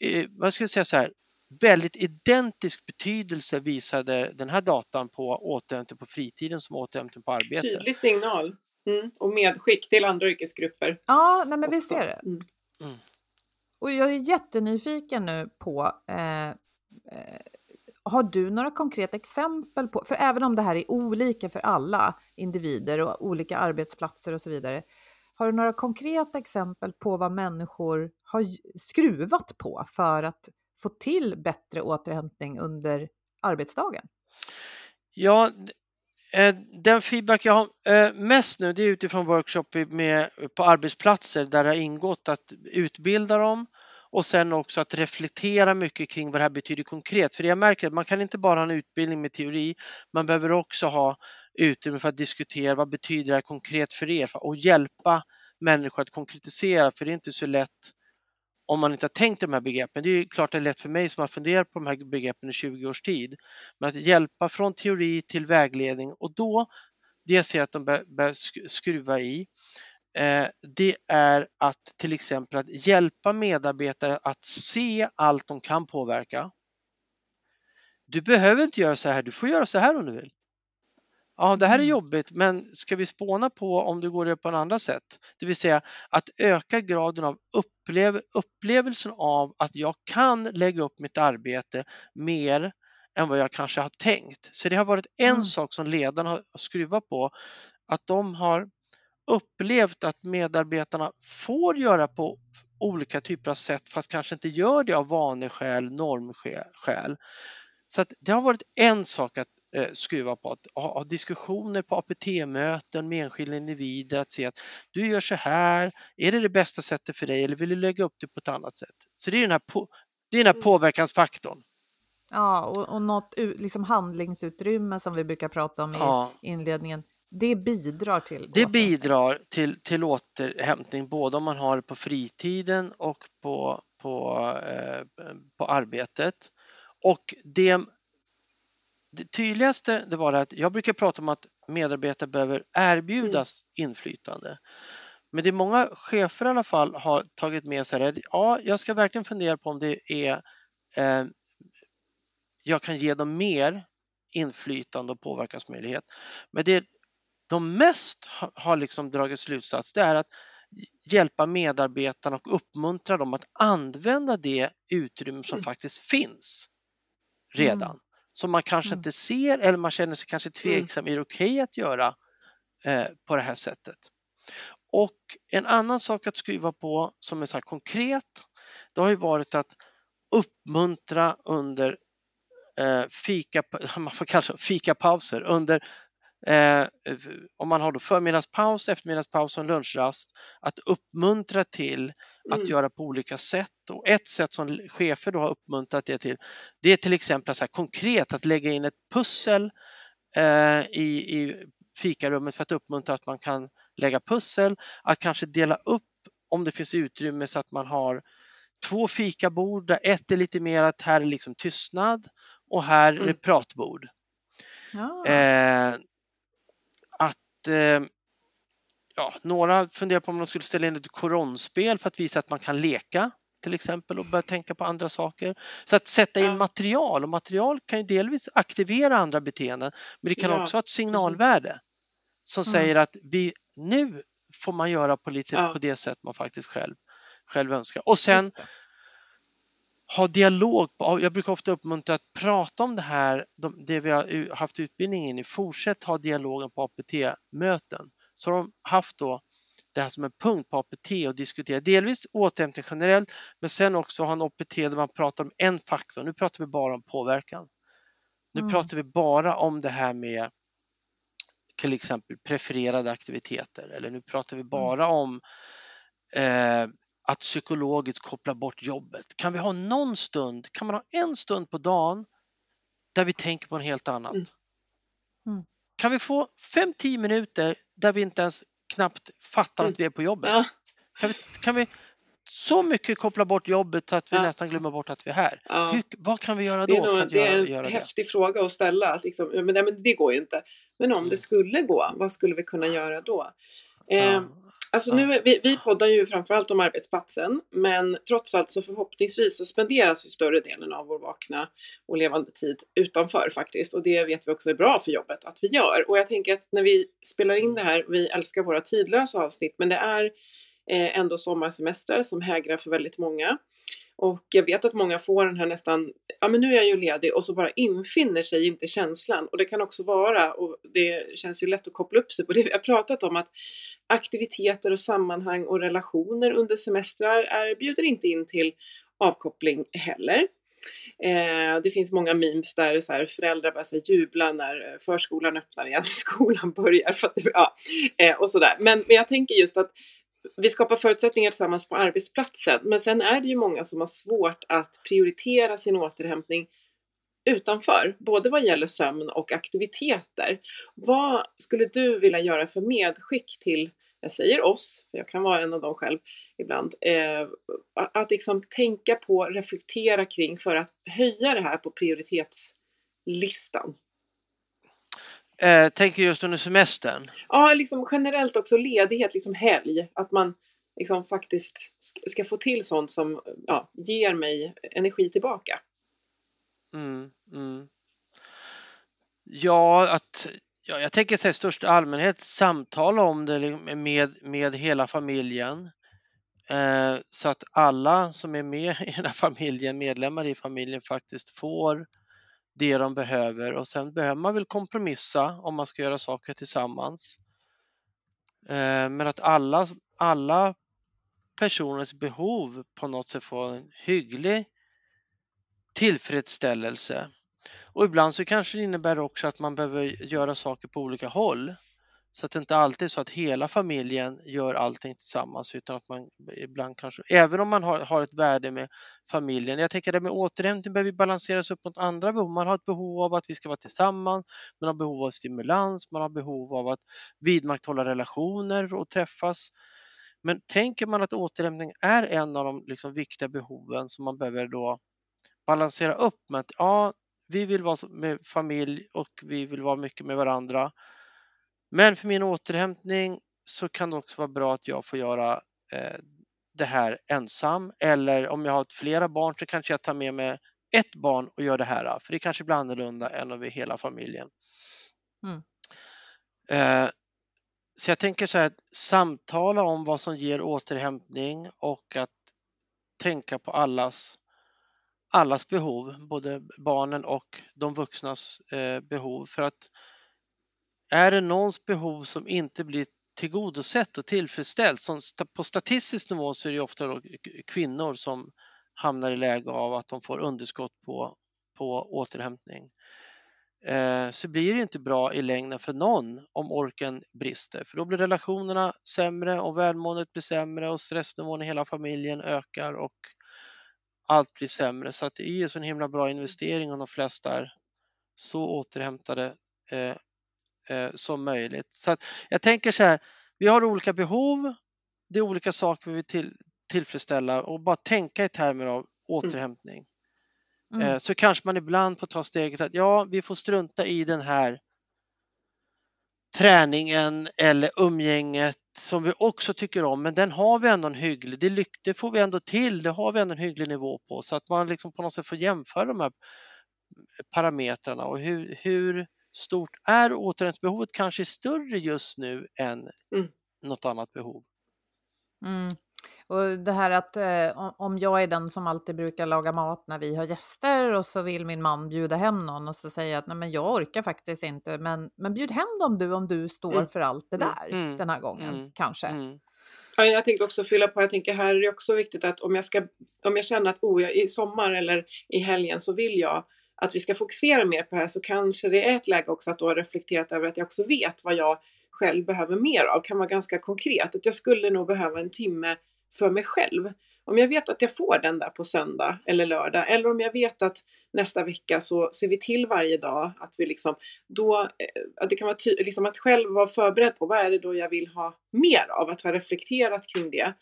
eh, ska jag säga så här, väldigt identisk betydelse visade den här datan på återhämtning på fritiden som återhämtning på arbete. Tydlig signal. Mm. Och medskick till andra yrkesgrupper. Ja, nej men också. är det. Mm. Mm. Och jag är jättenyfiken nu på, eh, eh, har du några konkreta exempel på, för även om det här är olika för alla individer och olika arbetsplatser och så vidare, har du några konkreta exempel på vad människor har skruvat på för att få till bättre återhämtning under arbetsdagen? Ja, Eh, den feedback jag har eh, mest nu det är utifrån workshop med, på arbetsplatser där det har ingått att utbilda dem och sen också att reflektera mycket kring vad det här betyder konkret. För jag märker att man kan inte bara ha en utbildning med teori, man behöver också ha utrymme för att diskutera vad betyder det här konkret för er och hjälpa människor att konkretisera för det är inte så lätt om man inte har tänkt de här begreppen. Det är ju klart det är lätt för mig som har funderat på de här begreppen i 20 års tid. Men att hjälpa från teori till vägledning och då, det jag ser att de bör, skruva i, eh, det är att till exempel att hjälpa medarbetare att se allt de kan påverka. Du behöver inte göra så här, du får göra så här om du vill. Ja, det här är Mm. jobbigt, men ska vi spåna på om du går det på en andra sätt? Det vill säga att öka graden av upplev upplevelsen av att jag kan lägga upp mitt arbete mer än vad jag kanske har tänkt. Så det har varit en Mm. sak som ledarna har skruvat på, att de har upplevt att medarbetarna får göra på olika typer av sätt fast kanske inte gör det av vaneskäl, normskäl. Så det har varit en sak att eh, skruva på, att ha, ha diskussioner på APT-möten med enskilda individer, att se att du gör så här, är det det bästa sättet för dig eller vill du lägga upp det på ett annat sätt? Så det är den här, på, det är den här Mm. påverkansfaktorn. Ja, och, och något liksom handlingsutrymme som vi brukar prata om i Ja. inledningen, det bidrar till Det bidrar till, till återhämtning både om man har det på fritiden och på, på, eh, på arbetet. Och det, det tydligaste det var att jag brukar prata om att medarbetare behöver erbjudas inflytande. Men det är många chefer i alla fall har tagit med sig det. Ja, jag ska verkligen fundera på om det är eh, jag kan ge dem mer inflytande och påverkansmöjlighet. Men det de mest ha- har liksom dragit slutsats det är att hjälpa medarbetarna och uppmuntra dem att använda det utrymme som Mm. faktiskt finns redan. Mm. Som man kanske Mm. inte ser eller man känner sig kanske tveksam, är det okej att göra eh, på det här sättet? Och en annan sak att skruva på som är så här konkret, det har ju varit att uppmuntra under eh, fika, man får kalla det fikapauser, under eh, om man har då förmiddagspaus, eftermiddagspaus och lunchrast, att uppmuntra till att Mm. göra på olika sätt. Och ett sätt som chefer då har uppmuntrat det till, det är till exempel så här konkret att lägga in ett pussel eh, i, i fikarummet för att uppmuntra att man kan lägga pussel, att kanske dela upp om det finns utrymme så att man har två fikabord där ett är lite mer att här är liksom tystnad och här är det Mm. pratbord. Ja. Eh, att eh, ja, några funderar på om de skulle ställa in ett koronspel för att visa att man kan leka till exempel och börja tänka på andra saker. Så att sätta in Ja. material och material kan ju delvis aktivera andra beteenden men det kan Ja, också ha ett signalvärde som Mm. säger att vi nu får man göra på lite Ja. på det sätt man faktiskt själv, själv önskar. Och sen ha dialog. På, jag brukar ofta uppmuntra att prata om det här, de, det vi har haft utbildning in i. Fortsätt ha dialogen på APT-möten. Så har de haft då det här som en punkt på APT och diskutera delvis återhämtning generellt men sen också ha en APT där man pratar om en faktor. Nu pratar vi bara om påverkan. Nu Mm. pratar vi bara om det här med till exempel prefererade aktiviteter eller nu pratar vi bara om eh, att psykologiskt koppla bort jobbet. Kan vi ha någon stund, kan man ha en stund på dagen där vi tänker på en helt annat? Mm. Mm. Kan vi få 5-10 minuter där vi inte ens knappt fattar att vi är på jobbet? Ja. Kan vi, kan vi så mycket kopplar bort jobbet att vi Ja. nästan glömmer bort att vi är här. Ja. Hur, vad kan vi göra Det då är, för nog, att det är göra, en göra det? häftig fråga att ställa. Liksom, men, nej, men det går ju inte. Men om Mm. det skulle gå, vad skulle vi kunna göra då? Eh. Alltså nu är, vi, vi poddar ju framförallt om arbetsplatsen, men trots allt så förhoppningsvis så spenderas ju större delen av vår vakna och levande tid utanför faktiskt. Och det vet vi också är bra för jobbet att vi gör. Och jag tänker att när vi spelar in det här, vi älskar våra tidlösa avsnitt, men det är eh, ändå sommarsemestrar som hägrar för väldigt många. Och jag vet att många får den här nästan, ja men nu är jag ju ledig och så bara infinner sig inte känslan. Och det kan också vara, och det känns ju lätt att koppla upp sig på det vi har pratat om, att aktiviteter och sammanhang och relationer under semestrar är, bjuder inte in till avkoppling heller. Eh, det finns många memes där så här, föräldrar börjar så här, jubla när eh, förskolan öppnar igen, skolan börjar. För att, ja, eh, och sådär. Men, men jag tänker just att vi skapar förutsättningar tillsammans på arbetsplatsen. Men sen är det ju många som har svårt att prioritera sin återhämtning utanför, både vad gäller sömn och aktiviteter. Vad skulle du vilja göra för medskick till, jag säger oss, för jag kan vara en av dem själv ibland, eh, att liksom tänka på, reflektera kring för att höja det här på prioritetslistan? Eh, tänker just under semestern. Ja, liksom generellt också ledighet, liksom helg, att man liksom faktiskt sk- ska få till sånt som ja, ger mig energi tillbaka. Mm, mm. Ja, att, ja, jag tänker säga i största allmänhet samtala om det liksom med, med hela familjen. Eh, så att alla som är med i den här familjen, medlemmar i familjen, faktiskt får det de behöver och sen behöver man väl kompromissa om man ska göra saker tillsammans. Eh, men att alla, alla personers behov på något sätt får en hygglig tillfredsställelse. Och ibland så kanske det innebär också att man behöver göra saker på olika håll. Så att det inte alltid är så att hela familjen gör allting tillsammans utan att man ibland kanske, även om man har, har ett värde med familjen. Jag tänker det med återhämtning behöver balanseras upp mot andra behov. Man har ett behov av att vi ska vara tillsammans, man har behov av stimulans, man har behov av att vidmakthålla relationer och träffas. Men tänker man att återhämtning är en av de liksom viktiga behoven som man behöver då balansera upp med att ja, vi vill vara med familj och vi vill vara mycket med varandra. Men för min återhämtning så kan det också vara bra att jag får göra eh, det här ensam eller om jag har flera barn så kanske jag tar med mig ett barn och gör det här. För det kanske blir annorlunda än om vi är hela familjen. Mm. Eh, så jag tänker så här, samtala om vad som ger återhämtning och att tänka på allas allas behov, både barnen och de vuxnas eh, behov. För att är det någons behov som inte blir tillgodosett och tillfredsställt, som på statistisk nivå så är det ofta då kvinnor som hamnar i läge av att de får underskott på, på återhämtning. Eh, så blir det inte bra i längden för någon om orken brister, för då blir relationerna sämre och välmåendet blir sämre och stressnivån i hela familjen ökar och allt blir sämre. Så att det är ju så en himla bra investering om de flesta är så återhämtade eh, eh, som möjligt. Så att jag tänker så här, vi har olika behov, det är olika saker vi vill till, tillfredsställa och bara tänka i termer av återhämtning. Mm. Eh, så kanske man ibland får ta steget att ja, vi får strunta i den här träningen eller umgänget som vi också tycker om, men den har vi ändå en hygglig, det, det får vi ändå till, det har vi ändå en hygglig nivå på så att man liksom på något sätt får jämföra de här parametrarna och hur, hur stort är återhämtningsbehovet kanske större just nu än Mm. något annat behov. Mm. Och det här att eh, om- jag är den som alltid brukar laga mat när vi har gäster och så vill min man bjuda hem någon och så säger jag att nej men jag orkar faktiskt inte men, men bjud hem dem du om du står Mm. för allt det Mm. där Mm. den här gången Mm. kanske. Mm. Ja, jag tänkte också fylla på, jag tänker här är det också viktigt att om jag, ska, om jag känner att oh, jag, i sommar eller i helgen så vill jag att vi ska fokusera mer på det här så kanske det är ett läge också att då ha reflekterat över att jag också vet vad jag själv behöver mer av. Kan vara ganska konkret. Att jag skulle nog behöva en timme för mig själv. Om jag vet att jag får den där på söndag eller lördag eller om jag vet att nästa vecka så ser vi till varje dag att vi liksom då, eh, att det kan vara ty- liksom att själv vara förberedd på vad är det då jag vill ha mer av, att ha reflekterat kring det.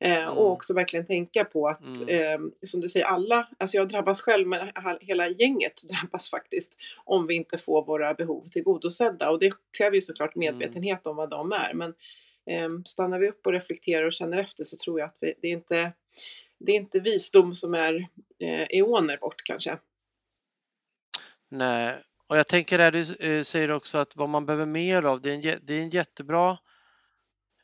Eh, Mm. Och också verkligen tänka på att, Mm. eh, som du säger, alla, alltså jag drabbas själv, men hela gänget drabbas faktiskt om vi inte får våra behov tillgodosedda. Och det kräver ju såklart Mm. medvetenhet om vad de är. Men Ehm, stannar vi upp och reflekterar och känner efter så tror jag att vi, det, är inte, det är inte visdom som är eh, eoner bort kanske. Nej, och jag tänker där du eh, säger också att vad man behöver mer av, det är en, det är en jättebra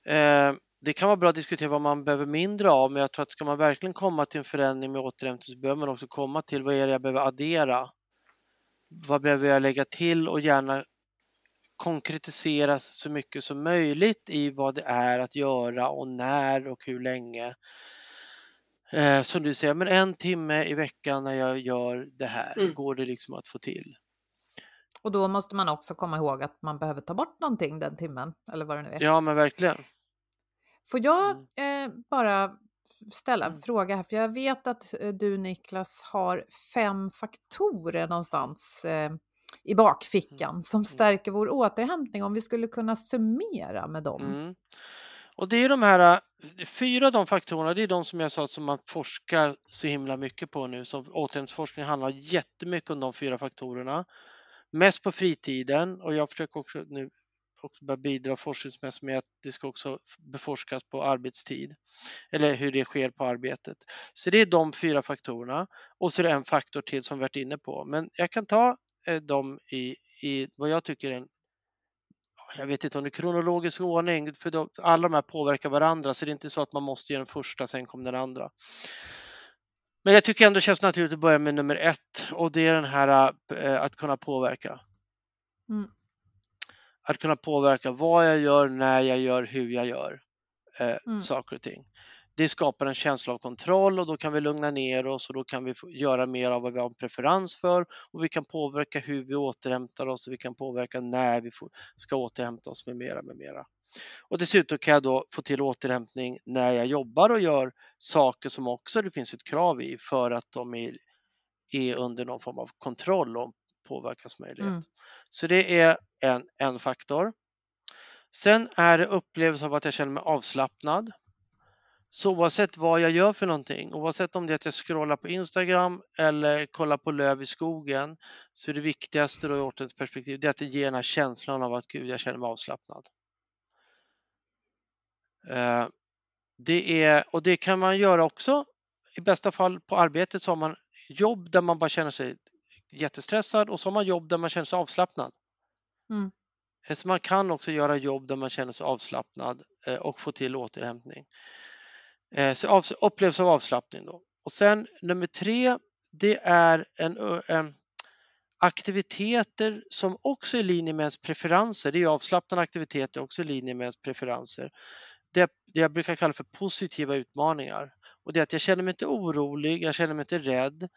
eh, det kan vara bra att diskutera vad man behöver mindre av, men jag tror att ska man verkligen komma till en förändring med återhämtning så behöver man också komma till vad är det jag behöver addera? Vad behöver jag lägga till och gärna konkretisera så mycket som möjligt i vad det är att göra och när och hur länge. Eh, som du säger, men en timme i veckan när jag gör det här, Mm. går det liksom att få till? Och då måste man också komma ihåg att man behöver ta bort någonting den timmen, eller vad det nu är. Ja, men verkligen. Får jag eh, bara ställa en Mm. fråga här? För jag vet att eh, du Niklas har fem faktorer någonstans eh, i bakfickan som stärker vår återhämtning. Om vi skulle kunna summera med dem. Mm. Och det är de här eh, fyra av de faktorerna, det är de som jag sa som man forskar så himla mycket på nu. Som återhämtningsforskning handlar jättemycket om de fyra faktorerna. Mest på fritiden och jag försöker också nu också börja bidra forskningsmässigt med att det ska också beforskas på arbetstid eller hur det sker på arbetet. Så det är de fyra faktorerna och så är det en faktor till som vi varit inne på. Men jag kan ta dem i, i vad jag tycker är en jag vet inte om det är kronologisk ordning, för de, alla de här påverkar varandra så det är inte så att man måste göra den första, sen kommer den andra. Men jag tycker ändå det känns naturligt att börja med nummer ett och det är den här eh, att kunna påverka. Mm. Att kunna påverka vad jag gör, när jag gör, hur jag gör eh, Mm. saker och ting. Det skapar en känsla av kontroll och då kan vi lugna ner oss och då kan vi göra mer av vad vi har en preferens för och vi kan påverka hur vi återhämtar oss och vi kan påverka när vi ska återhämta oss med mera, med mera. Och dessutom kan jag då få till återhämtning när jag jobbar och gör saker som också det finns ett krav i för att de är, är under någon form av kontroll och påverkansmöjlighet. Mm. Så det är en, en faktor. Sen är det upplevelse av att jag känner mig avslappnad. Så oavsett vad jag gör för någonting, oavsett om det är att jag scrollar på Instagram eller kollar på löv i skogen, så är det viktigaste då i återhämtningsperspektiv det är att det ger den här känslan av att gud, jag känner mig avslappnad. Eh, Det är, och det kan man göra också. I bästa fall på arbetet så har man jobb där man bara känner sig jättestressad och så har man jobb där man känner sig avslappnad. Mm. Eh, Så man kan också göra jobb där man känner sig avslappnad eh, och få till återhämtning. Eh, så av, av avslappning då. Och sen nummer tre, det är en, en aktiviteter som också är i linje med ens preferenser. Det är ju avslappnande aktiviteter också i linje med ens preferenser. Det, det jag brukar kalla för positiva utmaningar. Och det är att jag känner mig inte orolig, jag känner mig inte rädd.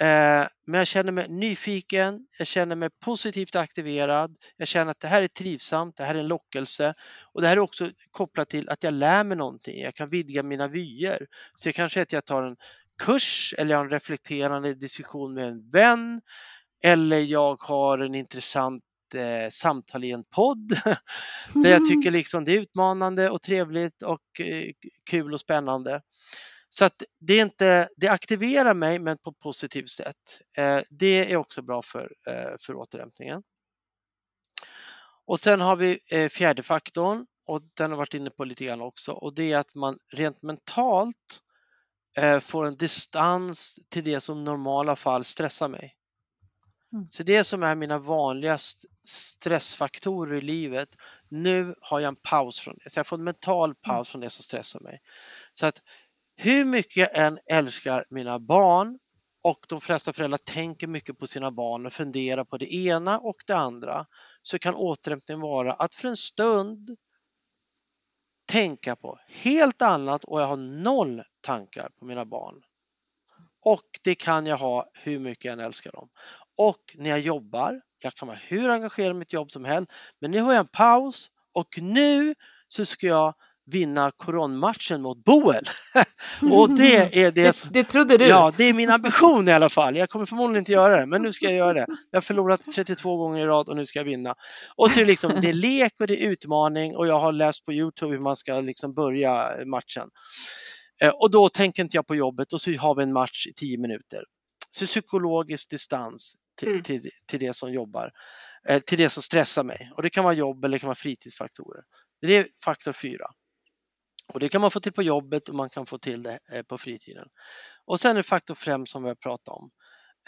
Eh, men jag känner mig nyfiken, jag känner mig positivt aktiverad, jag känner att det här är trivsamt, det här är en lockelse och det här är också kopplat till att jag lär mig någonting, jag kan vidga mina vyer. Så det kanske är att jag tar en kurs eller jag har en reflekterande diskussion med en vän eller jag har en intressant eh, samtal i en podd där jag tycker liksom det är utmanande och trevligt och eh, kul och spännande. Så att det, är inte, det aktiverar mig men på ett positivt sätt. Eh, det är också bra för, eh, för återhämtningen. Och sen har vi eh, fjärde faktorn och den har varit inne på lite grann också och det är att man rent mentalt får en distans till det som normala fall stressar mig. Mm. Så det som är mina vanligaste stressfaktorer i livet, nu har jag en paus från det. Så jag får en mental paus från det som stressar mig. Så att hur mycket jag än älskar mina barn och de flesta föräldrar tänker mycket på sina barn och funderar på det ena och det andra så kan återhämtning vara att för en stund tänka på helt annat och jag har noll tankar på mina barn. Och det kan jag ha hur mycket jag än älskar dem. Och när jag jobbar, jag kan vara hur engagerad i mitt jobb som helst, men nu har jag en paus och nu så ska jag vinna koronmatchen mot Boel. och det är det, det, det trodde du? Ja, det är min ambition i alla fall. Jag kommer förmodligen inte göra det, men nu ska jag göra det. Jag har förlorat 32 gånger i rad och nu ska jag vinna. Och så är det liksom, det är lek och det är utmaning och jag har läst på Youtube hur man ska liksom börja matchen. Eh, och då tänker inte jag på jobbet och så har vi en match i 10 minuter. Så psykologisk distans till, mm. till, till det som jobbar, eh, till det som stressar mig. Och det kan vara jobb eller det kan vara fritidsfaktorer. Det är faktor fyra. Och det kan man få till på jobbet och man kan få till det eh, på fritiden. Och sen är faktor fem som vi har pratat om.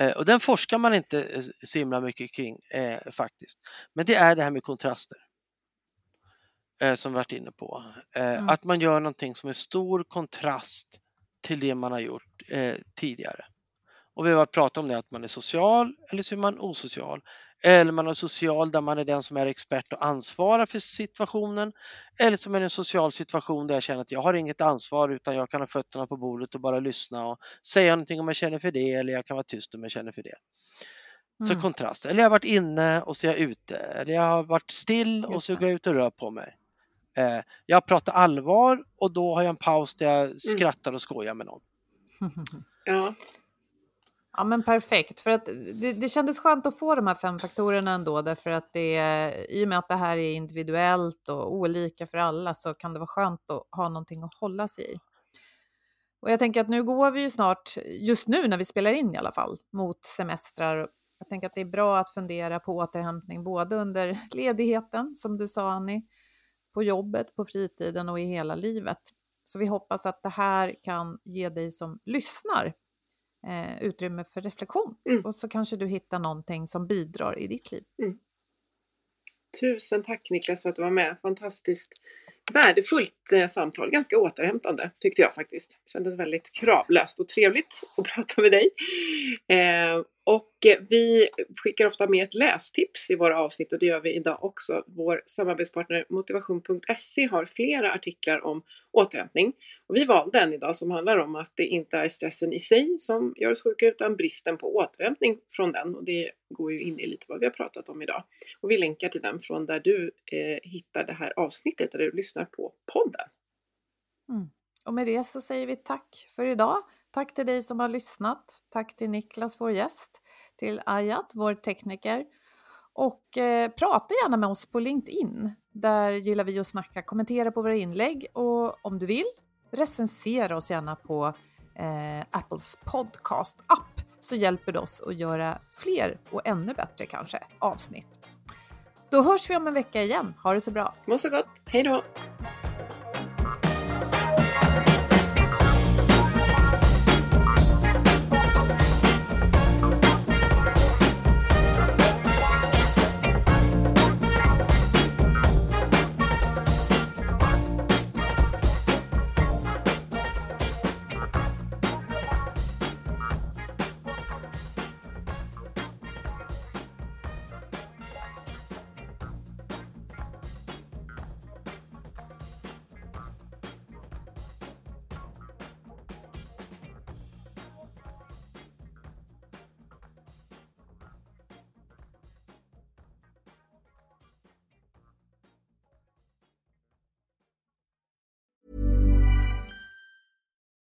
Eh, och den forskar man inte eh, så himla mycket kring eh, faktiskt. Men det är det här med kontraster. Eh, som vi varit inne på. Eh, mm. Att man gör någonting som är stor kontrast till det man har gjort tidigare. Och vi har pratat om det att man är social eller så är man osocial. Eller man är social där man är den som är expert och ansvarar för situationen. Eller så är en social situation där jag känner att jag har inget ansvar utan jag kan ha fötterna på bordet och bara lyssna och säga någonting om jag känner för det eller jag kan vara tyst om jag känner för det. Så mm. kontrast. Eller jag har varit inne och så är jag ute. Eller jag har varit still och så går jag ut och rör på mig. Eh, jag pratar allvar och då har jag en paus där jag mm. skrattar och skojar med någon. Ja, Ja men perfekt, för att det, det kändes skönt att få de här fem faktorerna ändå, därför att det, i och med att det här är individuellt och olika för alla så kan det vara skönt att ha någonting att hålla sig i. Och jag tänker att nu går vi ju snart, just nu när vi spelar in i alla fall, mot semestrar. Jag tänker att det är bra att fundera på återhämtning både under ledigheten, som du sa Annie, på jobbet, på fritiden och i hela livet. Så vi hoppas att det här kan ge dig som lyssnar eh, utrymme för reflektion. Mm. Och så kanske du hittar någonting som bidrar i ditt liv. Mm. Tusen tack Niklas för att du var med. Fantastiskt värdefullt eh, samtal. Ganska återhämtande tyckte jag faktiskt. Kändes väldigt kravlöst och trevligt att prata med dig. Eh, och eh, vi skickar ofta med ett lästips i våra avsnitt och det gör vi idag också. Vår samarbetspartner motivation.se har flera artiklar om återhämtning. Och vi valde en idag som handlar om att det inte är stressen i sig som gör oss sjuka utan bristen på återhämtning från den. Och det går ju in i lite vad vi har pratat om idag. Och vi länkar till den från där du eh, hittar det här avsnittet där du lyssnar på podden. Mm. Och med det så säger vi tack för idag. Tack till dig som har lyssnat. Tack till Niklas, vår gäst, till Ayat, vår tekniker. Och eh, prata gärna med oss på LinkedIn. Där gillar vi att snacka. Kommentera på våra inlägg och om du vill recensera oss gärna på eh, Apples podcast-app så hjälper det oss att göra fler och ännu bättre kanske avsnitt. Då hörs vi om en vecka igen. Ha det så bra! Må så gott! Hej då!